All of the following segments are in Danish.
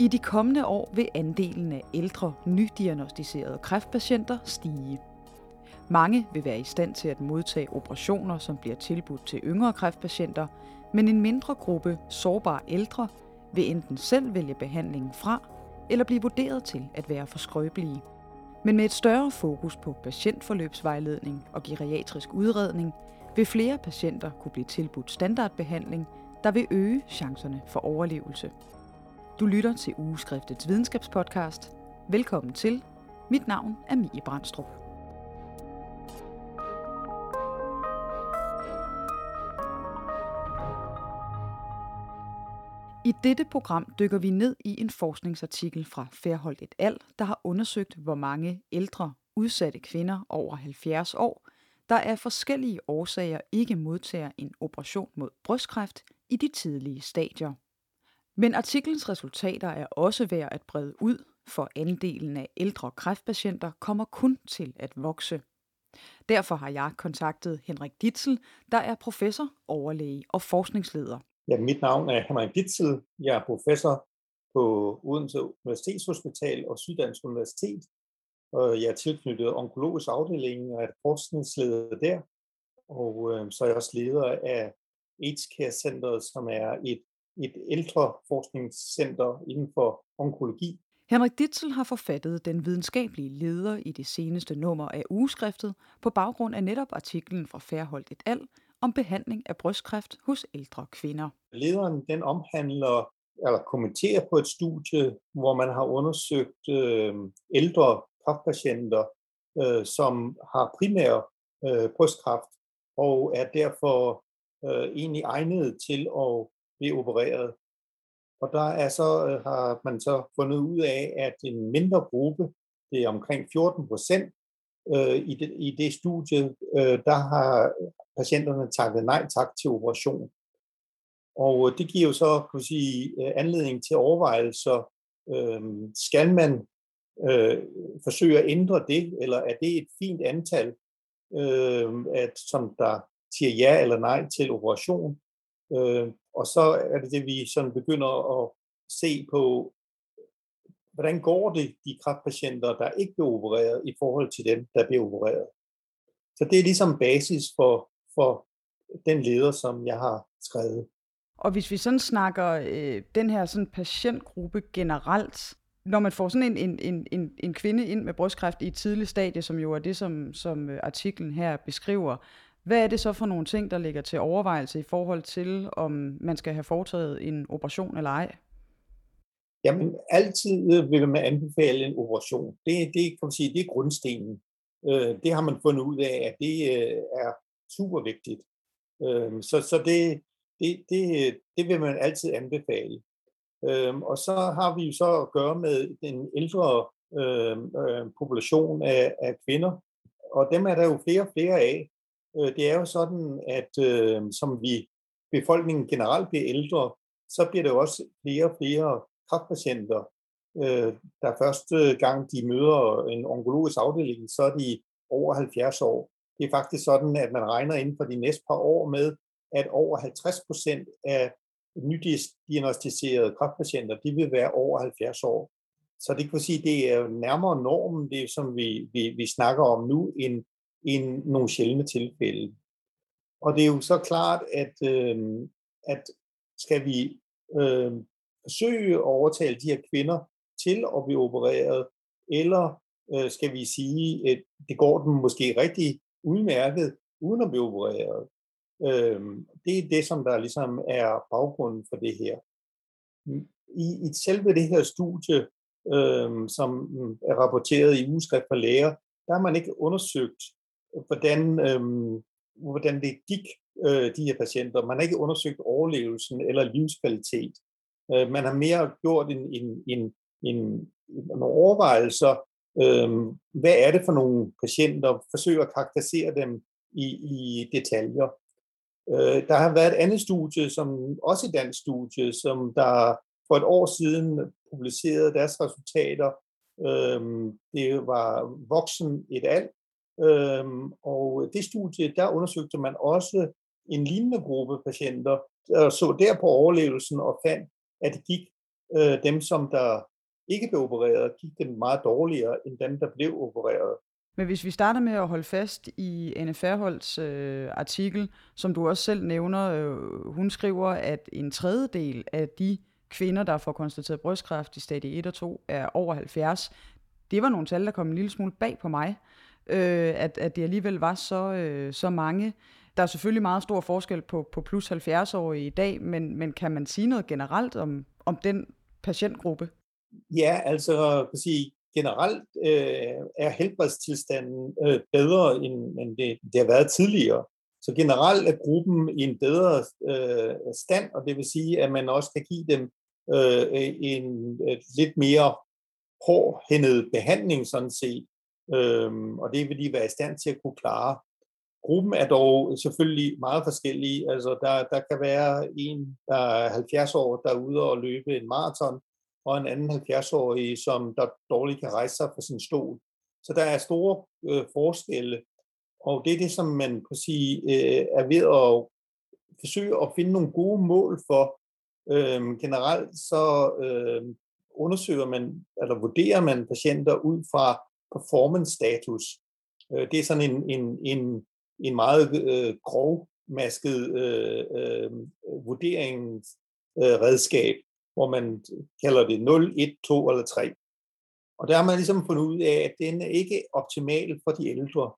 I de kommende år vil andelen af ældre, nydiagnostiserede kræftpatienter stige. Mange vil være i stand til at modtage operationer, som bliver tilbudt til yngre kræftpatienter, men en mindre gruppe sårbare ældre vil enten selv vælge behandlingen fra, eller blive vurderet til at være for skrøbelige. Men med et større fokus på patientforløbsvejledning og geriatrisk udredning, vil flere patienter kunne blive tilbudt standardbehandling, der vil øge chancerne for overlevelse. Du lytter til Ugeskriftets videnskabspodcast. Velkommen til. Mit navn er Mie Brandstrup. I dette program dykker vi ned i en forskningsartikel fra Fairholdt et al, der har undersøgt, hvor mange ældre, udsatte kvinder over 70 år, der af forskellige årsager ikke modtager en operation mod brystkræft i de tidlige stadier. Men artiklens resultater er også værd at brede ud, for andelen af ældre kræftpatienter kommer kun til at vokse. Derfor har jeg kontaktet Henrik Ditzel, der er professor, overlæge og forskningsleder. Ja, mit navn er Henrik Ditzel. Jeg er professor på Odense Universitetshospital og Syddansk Universitet. Og jeg er tilknyttet onkologisk afdeling og er forskningsleder der. Og øh, så er jeg også leder af AIDS Care Center, som er et et ældre forskningscenter inden for onkologi. Henrik Ditzel har forfattet den videnskabelige leder i det seneste nummer af ugeskriftet på baggrund af netop artiklen fra Færholdt et al om behandling af brystkræft hos ældre kvinder. Lederen den omhandler eller kommenterer på et studie, hvor man har undersøgt øh, ældre kræftpatienter, øh, som har primær øh, brystkræft og er derfor øh, egentlig egnet til at blive opereret. Og der er så, øh, har man så fundet ud af, at en mindre gruppe, det er omkring 14 procent, øh, i, det, i det studie, øh, der har patienterne takket nej tak til operation. Og øh, det giver jo så kan sige, øh, anledning til overvejelser. Øh, skal man øh, forsøge at ændre det, eller er det et fint antal, øh, at, som der siger ja eller nej til operation? Øh, og så er det det, vi sådan begynder at se på, hvordan går det de kræftpatienter, der ikke bliver opereret, i forhold til dem, der bliver opereret. Så det er ligesom basis for, for den leder, som jeg har skrevet. Og hvis vi sådan snakker øh, den her sådan patientgruppe generelt, når man får sådan en, en, en, en, kvinde ind med brystkræft i et tidligt stadie, som jo er det, som, som øh, artiklen her beskriver, hvad er det så for nogle ting, der ligger til overvejelse i forhold til, om man skal have foretaget en operation eller ej? Jamen, altid øh, vil man anbefale en operation. Det, det, kan man sige, det er grundstenen. Øh, det har man fundet ud af, at det øh, er super vigtigt. Så, så det, det, det, det vil man altid anbefale. Og så har vi jo så at gøre med den ældre population af, af kvinder, og dem er der jo flere og flere af. Øh, det er jo sådan, at øh, som vi befolkningen generelt bliver ældre, så bliver det jo også flere og flere kræftpatienter. Øh, der første gang de møder en onkologisk afdeling, så er de over 70 år. Det er faktisk sådan, at man regner inden for de næste par år med, at over 50 procent af nydiagnostiserede kræftpatienter, de vil være over 70 år. Så det kan sige, det er nærmere normen, det som vi, vi, vi snakker om nu, end i nogle sjældne tilfælde. Og det er jo så klart, at, øh, at skal vi øh, forsøge at overtale de her kvinder til at blive opereret, eller øh, skal vi sige, at det går dem måske rigtig udmærket uden at blive opereret. Øh, det er det, som der ligesom er baggrunden for det her. I, i selve det her studie, øh, som er rapporteret i ugeskrift for læger, der har man ikke undersøgt hvordan, øh, hvordan det gik øh, de her patienter. Man har ikke undersøgt overlevelsen eller livskvalitet. Øh, man har mere gjort en, en, en, en, en overvejelser. Øh, hvad er det for nogle patienter? Forsøger at karakterisere dem i, i detaljer. Øh, der har været et andet studie, som også et dansk studie, som der for et år siden publicerede deres resultater. Øh, det var voksen et al, Øhm, og det studie, der undersøgte man også en lignende gruppe patienter, og så der på overlevelsen og fandt, at det gik øh, dem, som der ikke blev opereret, gik det meget dårligere end dem, der blev opereret. Men hvis vi starter med at holde fast i Anne Færholds øh, artikel, som du også selv nævner, øh, hun skriver, at en tredjedel af de kvinder, der får konstateret brystkræft i stadie 1 og 2, er over 70. Det var nogle tal, der kom en lille smule bag på mig, øh, at, at det alligevel var så, øh, så mange. Der er selvfølgelig meget stor forskel på, på plus 70-årige i dag, men, men kan man sige noget generelt om, om den patientgruppe? Ja, altså kan sige, generelt øh, er helbredstilstanden øh, bedre, end, end det, det har været tidligere. Så generelt er gruppen i en bedre øh, stand, og det vil sige, at man også kan give dem øh, en et lidt mere hårdhændet behandling sådan set, Øhm, og det vil de være i stand til at kunne klare. Gruppen er dog selvfølgelig meget forskellig. Altså der, der kan være en, der er 70 år, der er ude og løbe en maraton, og en anden 70-årig, som der dårligt kan rejse sig fra sin stol. Så der er store øh, forskelle, og det er det, som man kan sige øh, er ved at forsøge at finde nogle gode mål for. Øh, generelt så øh, undersøger man, eller vurderer man patienter ud fra performance status. Øh, det er sådan en, en, en, en meget øh, grovmasket øh, øh, vurderingsredskab, øh, hvor man kalder det 0, 1, 2 eller 3. Og der har man ligesom fundet ud af, at den er ikke optimal for de ældre.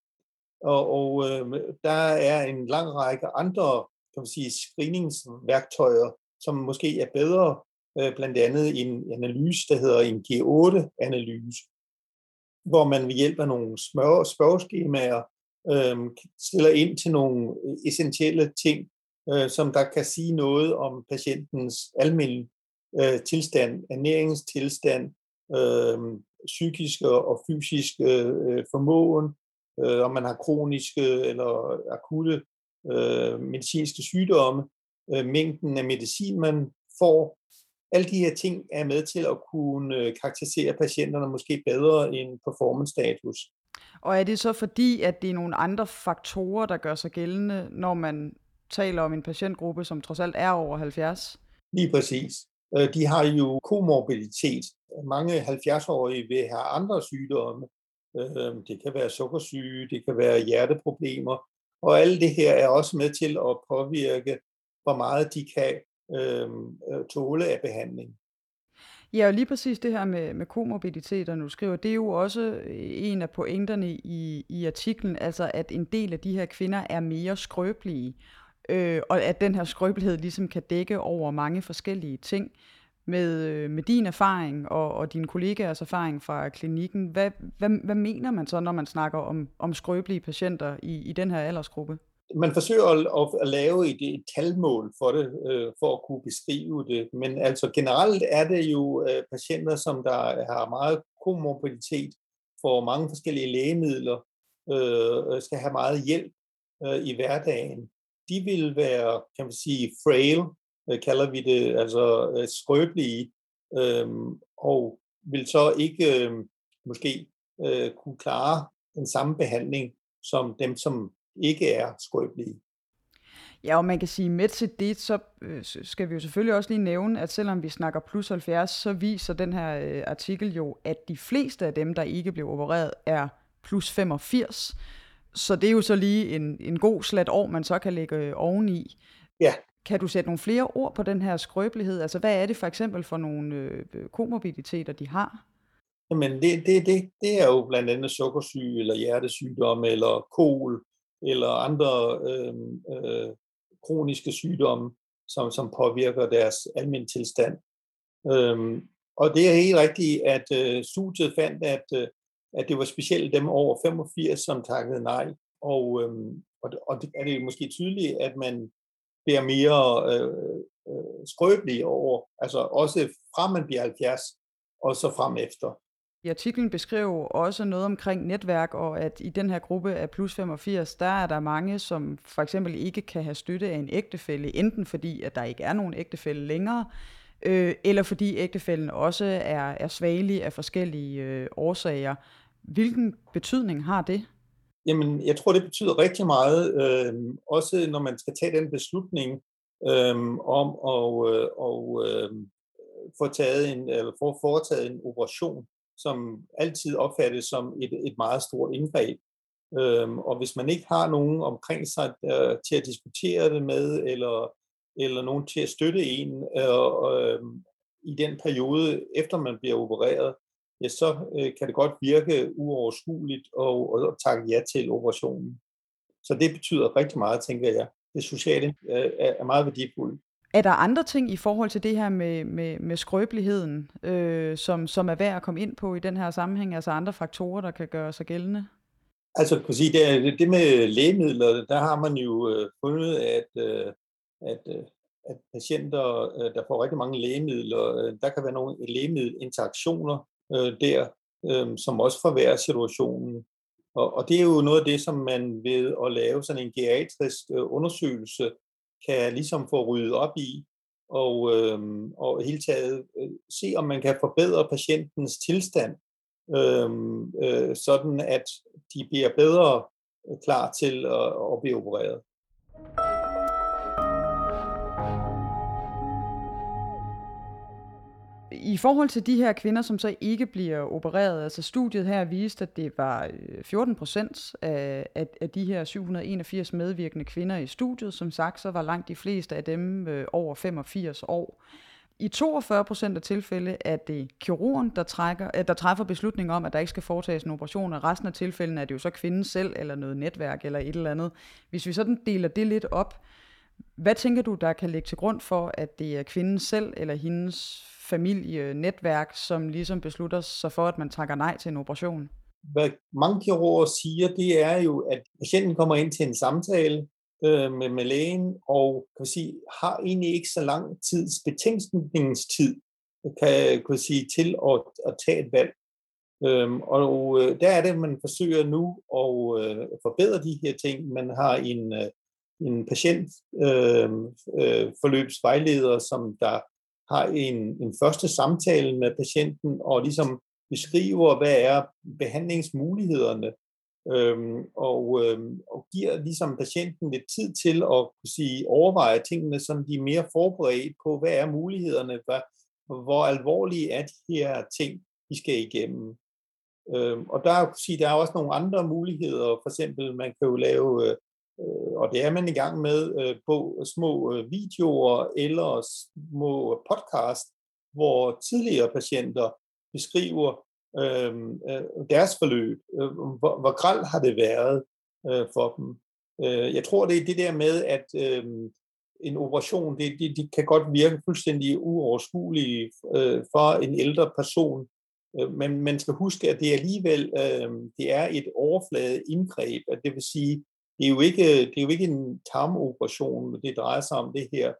Og, og øh, der er en lang række andre kan man sige, screeningsværktøjer, som måske er bedre, øh, blandt andet en analyse, der hedder en G8-analyse, hvor man ved hjælp af nogle smør, spørgeskemaer øh, stiller ind til nogle øh, essentielle ting, øh, som der kan sige noget om patientens almindelige øh, tilstand, ernæringstilstand, øh, psykiske og fysiske øh, formåen, øh, om man har kroniske eller akutte øh, medicinske sygdomme, øh, mængden af medicin, man får. Alle de her ting er med til at kunne øh, karakterisere patienterne måske bedre end performance status. Og er det så fordi, at det er nogle andre faktorer, der gør sig gældende, når man taler om en patientgruppe, som trods alt er over 70? Lige præcis. Øh, de har jo komorbiditet. Mange 70-årige vil have andre sygdomme. Øh, det kan være sukkersyge, det kan være hjerteproblemer, og alt det her er også med til at påvirke, hvor meget de kan Øhm, øh, tåle af behandling. Ja, og lige præcis det her med, med komorbiditet, nu skriver, det er jo også øh, en af pointerne i, i artiklen, altså at en del af de her kvinder er mere skrøbelige øh, og at den her skrøbelighed ligesom kan dække over mange forskellige ting. Med, øh, med din erfaring og, og dine kollegaers erfaring fra klinikken, hvad, hvad, hvad mener man så, når man snakker om, om skrøbelige patienter i, i den her aldersgruppe? Man forsøger at, at, lave et, et talmål for det, øh, for at kunne beskrive det. Men altså generelt er det jo øh, patienter, som der har meget komorbiditet, får mange forskellige lægemidler, øh, øh, skal have meget hjælp øh, i hverdagen de vil være, kan man sige, frail, øh, kalder vi det, altså øh, skrøbelige, øh, og vil så ikke øh, måske øh, kunne klare den samme behandling som dem, som ikke er skrøbelige. Ja, og man kan sige, med til det, så øh, skal vi jo selvfølgelig også lige nævne, at selvom vi snakker plus 70, så viser den her øh, artikel jo, at de fleste af dem, der ikke blev opereret, er plus 85. Så det er jo så lige en, en god slat år, man så kan lægge øh, oveni. Ja. Kan du sætte nogle flere ord på den her skrøbelighed? Altså, hvad er det for eksempel for nogle øh, komorbiditeter, de har? Jamen, det, det, det, det er jo blandt andet sukkersyge, eller hjertesygdomme, eller kol, eller andre øh, øh, kroniske sygdomme, som, som påvirker deres almindelige tilstand. Øhm, og det er helt rigtigt, at øh, studiet fandt, at øh, at det var specielt dem over 85, som takkede nej. Og, øhm, og, og det er det måske tydeligt, at man bliver mere øh, øh, skrøbelig over, altså også fra man bliver 70, og så frem efter. I artiklen beskriver også noget omkring netværk, og at i den her gruppe af plus 85, der er der mange, som for eksempel ikke kan have støtte af en ægtefælle, enten fordi, at der ikke er nogen ægtefælle længere, øh, eller fordi ægtefælden også er, er svagelig af forskellige øh, årsager. Hvilken betydning har det? Jamen, jeg tror, det betyder rigtig meget, øh, også når man skal tage den beslutning øh, om at øh, og, øh, få taget en, eller få foretaget en operation, som altid opfattes som et, et meget stort indgreb. Øhm, og hvis man ikke har nogen omkring sig øh, til at diskutere det med, eller, eller nogen til at støtte en øh, øh, i den periode, efter man bliver opereret, ja, så øh, kan det godt virke uoverskueligt at, at takke ja til operationen. Så det betyder rigtig meget, tænker jeg. Det sociale øh, er meget værdifuldt. Er der andre ting i forhold til det her med, med, med skrøbeligheden, øh, som, som er værd at komme ind på i den her sammenhæng? Altså andre faktorer, der kan gøre sig gældende? Altså, kan sige, det, det med lægemidler, der har man jo øh, fundet, at, øh, at, øh, at patienter, øh, der får rigtig mange lægemidler, øh, der kan være nogle lægemiddelinteraktioner øh, der, øh, som også forværrer situationen. Og, og det er jo noget af det, som man ved at lave sådan en geriatrisk øh, undersøgelse, kan ligesom få ryddet op i, og, øh, og hele taget øh, se, om man kan forbedre patientens tilstand, øh, øh, sådan at de bliver bedre øh, klar til at, at blive opereret. I forhold til de her kvinder, som så ikke bliver opereret, altså studiet her viste, at det var øh, 14 procent af, af, af de her 781 medvirkende kvinder i studiet. Som sagt, så var langt de fleste af dem øh, over 85 år. I 42 procent af tilfælde er det kirurgen, der, trækker, øh, der træffer beslutning om, at der ikke skal foretages en operation, og resten af tilfældene er det jo så kvinden selv, eller noget netværk, eller et eller andet. Hvis vi sådan deler det lidt op, hvad tænker du, der kan ligge til grund for, at det er kvinden selv, eller hendes familienetværk, som ligesom beslutter sig for, at man takker nej til en operation? Hvad mange kirurger siger, det er jo, at patienten kommer ind til en samtale, øh, med, med lægen, og kan sige, har egentlig ikke så lang tids betænkningstid kan, kan sige, til at, at tage et valg. Øhm, og øh, der er det, man forsøger nu at øh, forbedre de her ting. Man har en, øh, en patientforløbsvejleder, øh, øh som der har en, en første samtale med patienten og ligesom beskriver, hvad er behandlingsmulighederne øhm, og, øhm, og giver ligesom patienten lidt tid til at kunne sige, overveje tingene, så de er mere forberedt på, hvad er mulighederne, hvad, hvor alvorlige er de her ting, de skal igennem. Øhm, og der, er, sige, der er også nogle andre muligheder, for eksempel man kan jo lave, øh, Øh, og det er man i gang med, øh, på små øh, videoer eller små podcast, hvor tidligere patienter beskriver, øh, deres forløb. Hvor, hvor har det været øh, for dem? Jeg tror, det er det der med, at øh, en operation, det, det, det kan godt virke fuldstændig uoverskuelig øh, for en ældre person, men man skal huske, at det alligevel øh, det er et overfladeindgreb, at det vil sige, det er jo ikke, det er jo ikke en tarmoperation, det drejer sig om det her,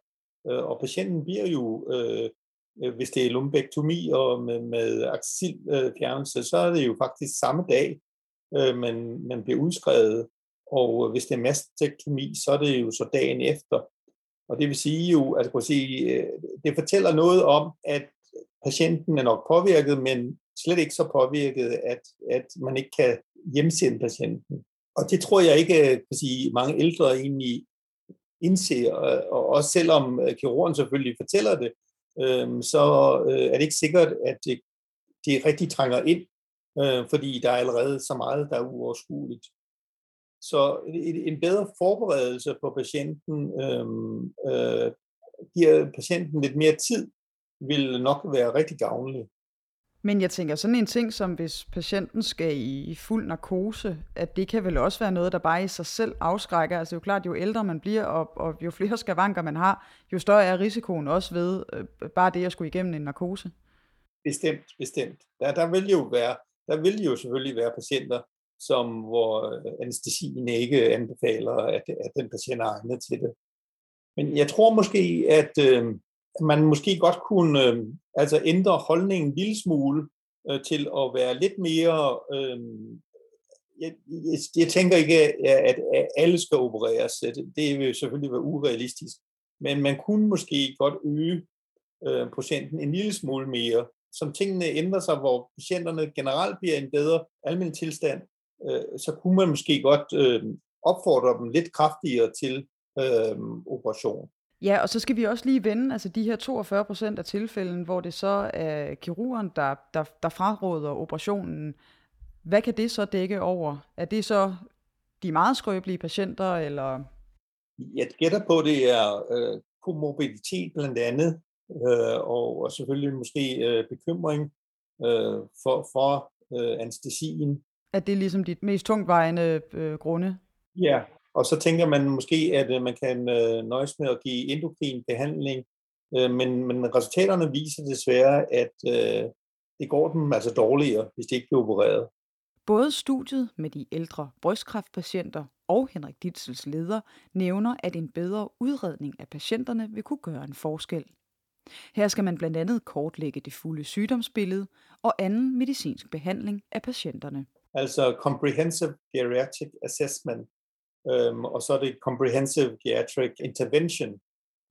øh, og patienten bliver jo øh, øh hvis det er lumbektomi og med, med axilfjernelse, så er det jo faktisk samme dag, øh, man, man bliver udskrevet. Og hvis det er mastektomi, så er det jo så dagen efter. Og det vil sige jo, at sige, øh, det fortæller noget om, at patienten er nok påvirket, men slet ikke så påvirket, at, at man ikke kan hjemsende patienten. Og det tror jeg ikke, øh, kan sige, mange ældre egentlig indser, øh, og også selvom øh, kirurgen selvfølgelig fortæller det, øh, så øh, er det ikke sikkert, at det, det rigtig trænger ind, øh, fordi der er allerede så meget, der er uoverskueligt. Så en bedre forberedelse på patienten øh, øh, giver patienten lidt mere tid, vil nok være rigtig gavnlig. Men jeg tænker sådan en ting som hvis patienten skal i fuld narkose, at det kan vel også være noget, der bare i sig selv afskrækker. Altså det er jo klart, jo ældre man bliver, og, og jo flere skavanker man har, jo større er risikoen også ved øh, bare det at skulle igennem en narkose. Bestemt, bestemt. Der, der vil jo være, der vil jo selvfølgelig være patienter, som, hvor øh, anestesien ikke anbefaler, at, at den patient er egnet til det. Men jeg tror måske, at, øh, man måske godt kunne øh, altså ændre holdningen en lille smule øh, til at være lidt mere... Øh, jeg, jeg, jeg tænker ikke, at, at alle skal opereres. Det, det vil selvfølgelig være urealistisk. Men man kunne måske godt øge øh, procenten en lille smule mere, som tingene ændrer sig, hvor patienterne generelt bliver en bedre almindelig tilstand, øh, så kunne man måske godt øh, opfordre dem lidt kraftigere til øh, operation. Ja, og så skal vi også lige vende altså de her 42 procent af tilfælden, hvor det så er kirurgen, der, der, der fraråder operationen. Hvad kan det så dække over? Er det så de meget skrøbelige patienter, eller? Jeg gætter på, det er øh, komorbiditet blandt andet, øh, og, og selvfølgelig måske øh, bekymring øh, for, for øh, anestesien. At det er ligesom de mest tungtvejende øh, grunde? Ja, og så tænker man måske, at øh, man kan øh, nøjes med at give endokrin behandling, øh, men, men resultaterne viser desværre, at det går dem altså dårligere, hvis de ikke bliver opereret. Både studiet med de ældre brystkræftpatienter og Henrik Ditzels leder nævner, at en bedre udredning af patienterne vil kunne gøre en forskel. Her skal man blandt andet kortlægge det fulde sygdomsbillede og anden medicinsk behandling af patienterne. Altså Comprehensive Geriatric Assessment, øhm, og så er det Comprehensive Geriatric Intervention.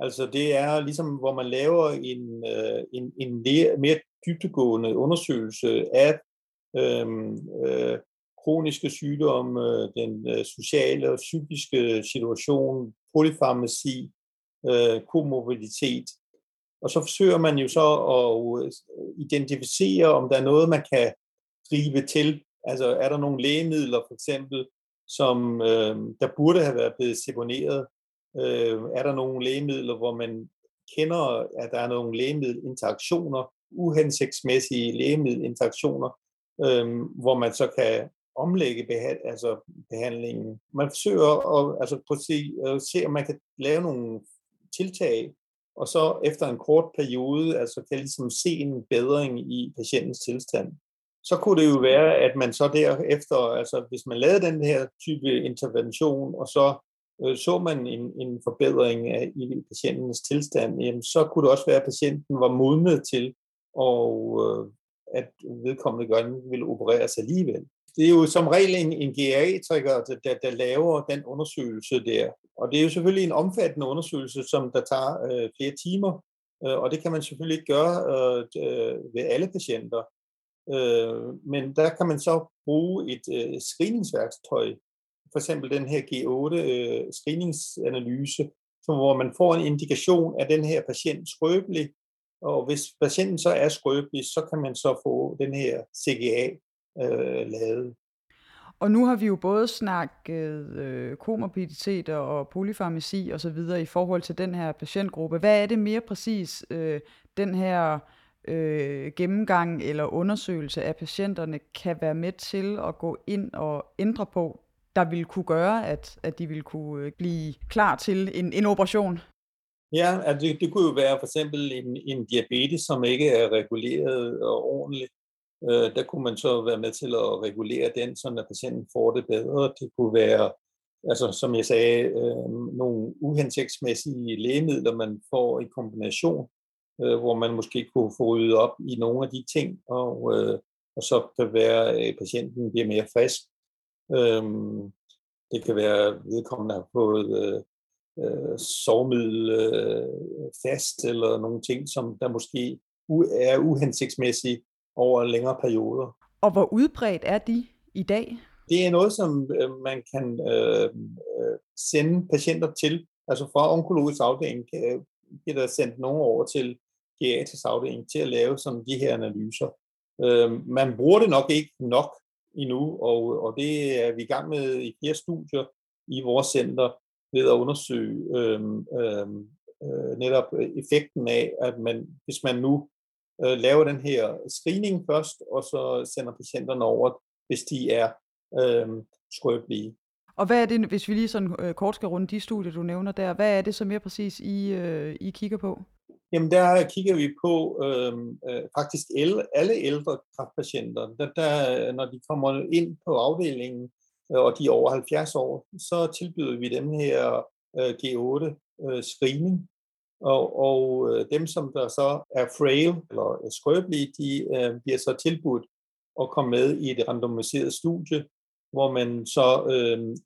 Altså det er ligesom, hvor man laver en, øh, en, en mere dybtegående undersøgelse af øhm, øh, kroniske sygdomme, den øh, sociale og psykiske situation, polyfarmaci, øh, komorbiditet. Og så forsøger man jo så at øh, identificere, om der er noget, man kan gribe til. Altså er der nogle lægemidler for eksempel, som øh, der burde have været blevet seponeret? Øh, er der nogle lægemidler, hvor man kender, at der er nogle lægemiddelinteraktioner, uhensigtsmæssige lægemiddelinteraktioner, øh, hvor man så kan omlægge behand, altså behandlingen. Man forsøger at, altså, på at, se, at se, om man kan lave nogle tiltag, og så efter en kort periode altså kan ligesom se en bedring i patientens tilstand. Så kunne det jo være, at man så derefter, altså hvis man lavede den her type intervention, og så øh, så man en, en forbedring af, i patientens tilstand, jamen, så kunne det også være, at patienten var modnet til, og øh, at vedkommende gerne ville opereres alligevel. Det er jo som regel en, en geriatriker, der, der, der laver den undersøgelse der. Og det er jo selvfølgelig en omfattende undersøgelse, som der tager øh, flere timer, øh, og det kan man selvfølgelig ikke gøre øh, øh ved alle patienter. Øh, men der kan man så bruge et øh, screeningsværktøj, for eksempel den her G8 øh, screeningsanalyse, som, hvor man får en indikation af den her patient skrøbelig, og hvis patienten så er skrøbelig, så kan man så få den her CGA øh, lavet. Og nu har vi jo både snakket øh, komorbiditeter og polyfarmaci og så videre i forhold til den her patientgruppe. Hvad er det mere præcis, øh, den her øh, øh, gennemgang eller undersøgelse af patienterne kan være med til at gå ind og ændre på, der vil kunne gøre, at, at de vil kunne øh, blive klar til en, en operation? Ja, altså det, det kunne jo være for eksempel en, en diabetes, som ikke er reguleret øh, ordentligt Øh, der kunne man så være med til at regulere den, så at patienten får det bedre. Det kunne være, altså som jeg sagde, øh, nogle uhensigtsmæssige lægemidler, man får i kombination, øh, hvor man måske kunne få ryddet op i nogle af de ting, og, øh, og så kan være, at patienten bliver mere frisk. Øh, det kan være, at vedkommende har fået øh, øh, sovemiddel øh, fast, eller nogle ting, som der måske er uhensigtsmæssige over længere perioder. Og hvor udbredt er de i dag? Det er noget, som øh, man kan øh, øh, sende patienter til. Altså fra onkologisk afdeling kan, bliver der sendt nogen over til geriatrisk afdeling til at lave sådan de her analyser. Øh, man bruger det nok ikke nok endnu, og, og det er vi i gang med i flere studier i vores center ved at undersøge øh, øh, netop øh, effekten af, at man, hvis man nu øh, laver den her screening først, og så sender patienterne over, hvis de er øh, skrøbelige. Og hvad er det, hvis vi lige sådan øh, kort skal runde de studier, du nævner der, hvad er det så mere præcis, I, øh, I kigger på? Jamen der kigger vi på øh, øh, faktisk el, alle ældre kræftpatienter. Der, der, når de kommer ind på afdelingen, øh, og de er over 70 år, så tilbyder vi dem her øh, G8 øh, screening, og, og øh, dem, som der så er frail eller skrøbelige, de øh, bliver så tilbudt at komme med i et randomiseret studie, hvor man så øh,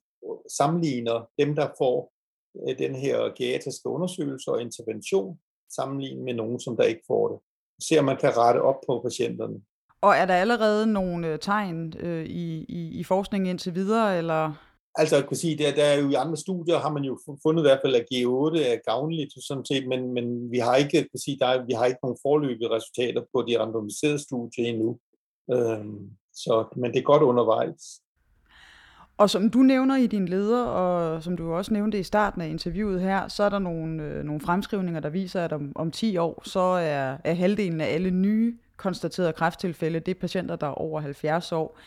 sammenligner dem, der får øh, den her geriatriske undersøgelse og intervention, sammenlignet med nogen, som der ikke får det. Se om man kan rette op på patienterne. Og er der allerede nogle øh, tegn øh, i, i, i forskningen indtil videre, eller Altså, jeg kunne sige, der, der er jo i andre studier, har man jo fundet i hvert fald, at G8 er gavnligt, sådan set, men, men vi har ikke, kunne sige, der er, vi har ikke nogen forløbige resultater på de randomiserede studier endnu. Øhm, så, men det er godt undervejs. Og som du nævner i din leder, og som du også nævnte i starten af interviewet her, så er der nogle, øh, nogle fremskrivninger, der viser, at om, om 10 år, så er, er halvdelen af alle nye konstaterede kræfttilfælde, det er patienter, der er over 70 år.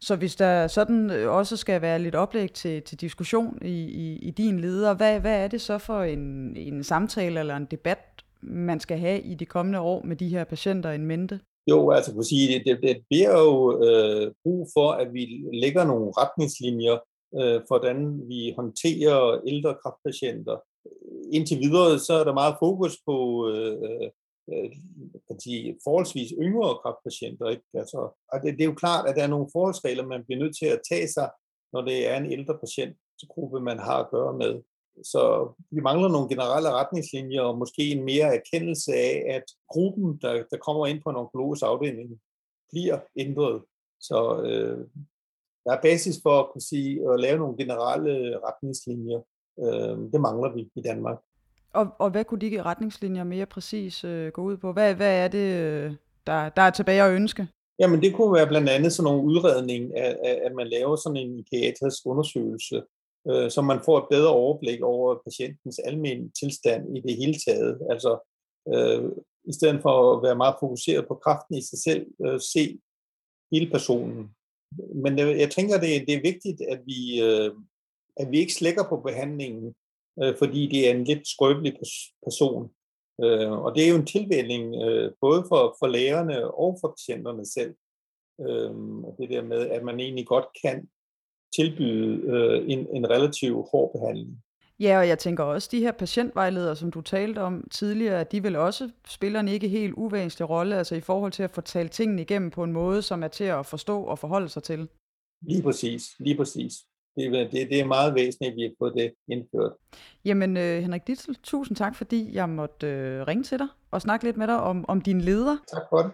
Så hvis der sådan øh, også skal være lidt oplæg til, til diskussion i, i, i din leder, hvad, hvad er det så for en, en samtale eller en debat, man skal have i de kommende år med de her patienter en mente? Jo, altså kunne sige, det, det, det bliver jo øh, brug for, at vi lægger nogle retningslinjer øh, for, hvordan vi håndterer ældre kraftpatienter. Indtil videre, så er der meget fokus på øh, øh, kan sige, forholdsvis yngre kraftpatienter. Ikke? Altså, og det, det er jo klart, at der er nogle forholdsregler, man bliver nødt til at tage sig, når det er en ældre patientgruppe, man har at gøre med. Så vi mangler nogle generelle retningslinjer og måske en mere erkendelse af, at gruppen, der, der kommer ind på en onkologisk afdeling, bliver ændret. Så øh, der er basis for at kunne sige at lave nogle generelle retningslinjer. Øh, det mangler vi i Danmark. Og, og hvad kunne de retningslinjer mere præcis øh, gå ud på? Hvad, hvad er det, øh, der, der er tilbage at ønske? Jamen det kunne være blandt andet sådan nogle udredning, af, at man laver sådan en psykiatrisk undersøgelse, øh, så man får et bedre overblik over patientens almindelige tilstand i det hele taget. Altså øh, i stedet for at være meget fokuseret på kraften i sig selv, øh, se hele personen. Men øh, jeg tænker, det, det er vigtigt, at vi, øh, at vi ikke slækker på behandlingen, øh, fordi det er en lidt skrøbelig person. Øh, og det er jo en tilvælling øh, både for, for lægerne og for patienterne selv. Øh, det der med, at man egentlig godt kan tilbyde øh, en, en relativt hård behandling. Ja, og jeg tænker også, de her patientvejledere, som du talte om tidligere, de vil også spiller en ikke helt uvæsentlig rolle, altså i forhold til at få talt tingene igennem på en måde, som er til at forstå og forholde sig til. Lige præcis, lige præcis. Det, det, det er meget væsentligt, at vi har fået det indført. Jamen, øh, Henrik Dittel, tusind tak, fordi jeg måtte øh, ringe til dig og snakke lidt med dig om, om din leder. Tak for det.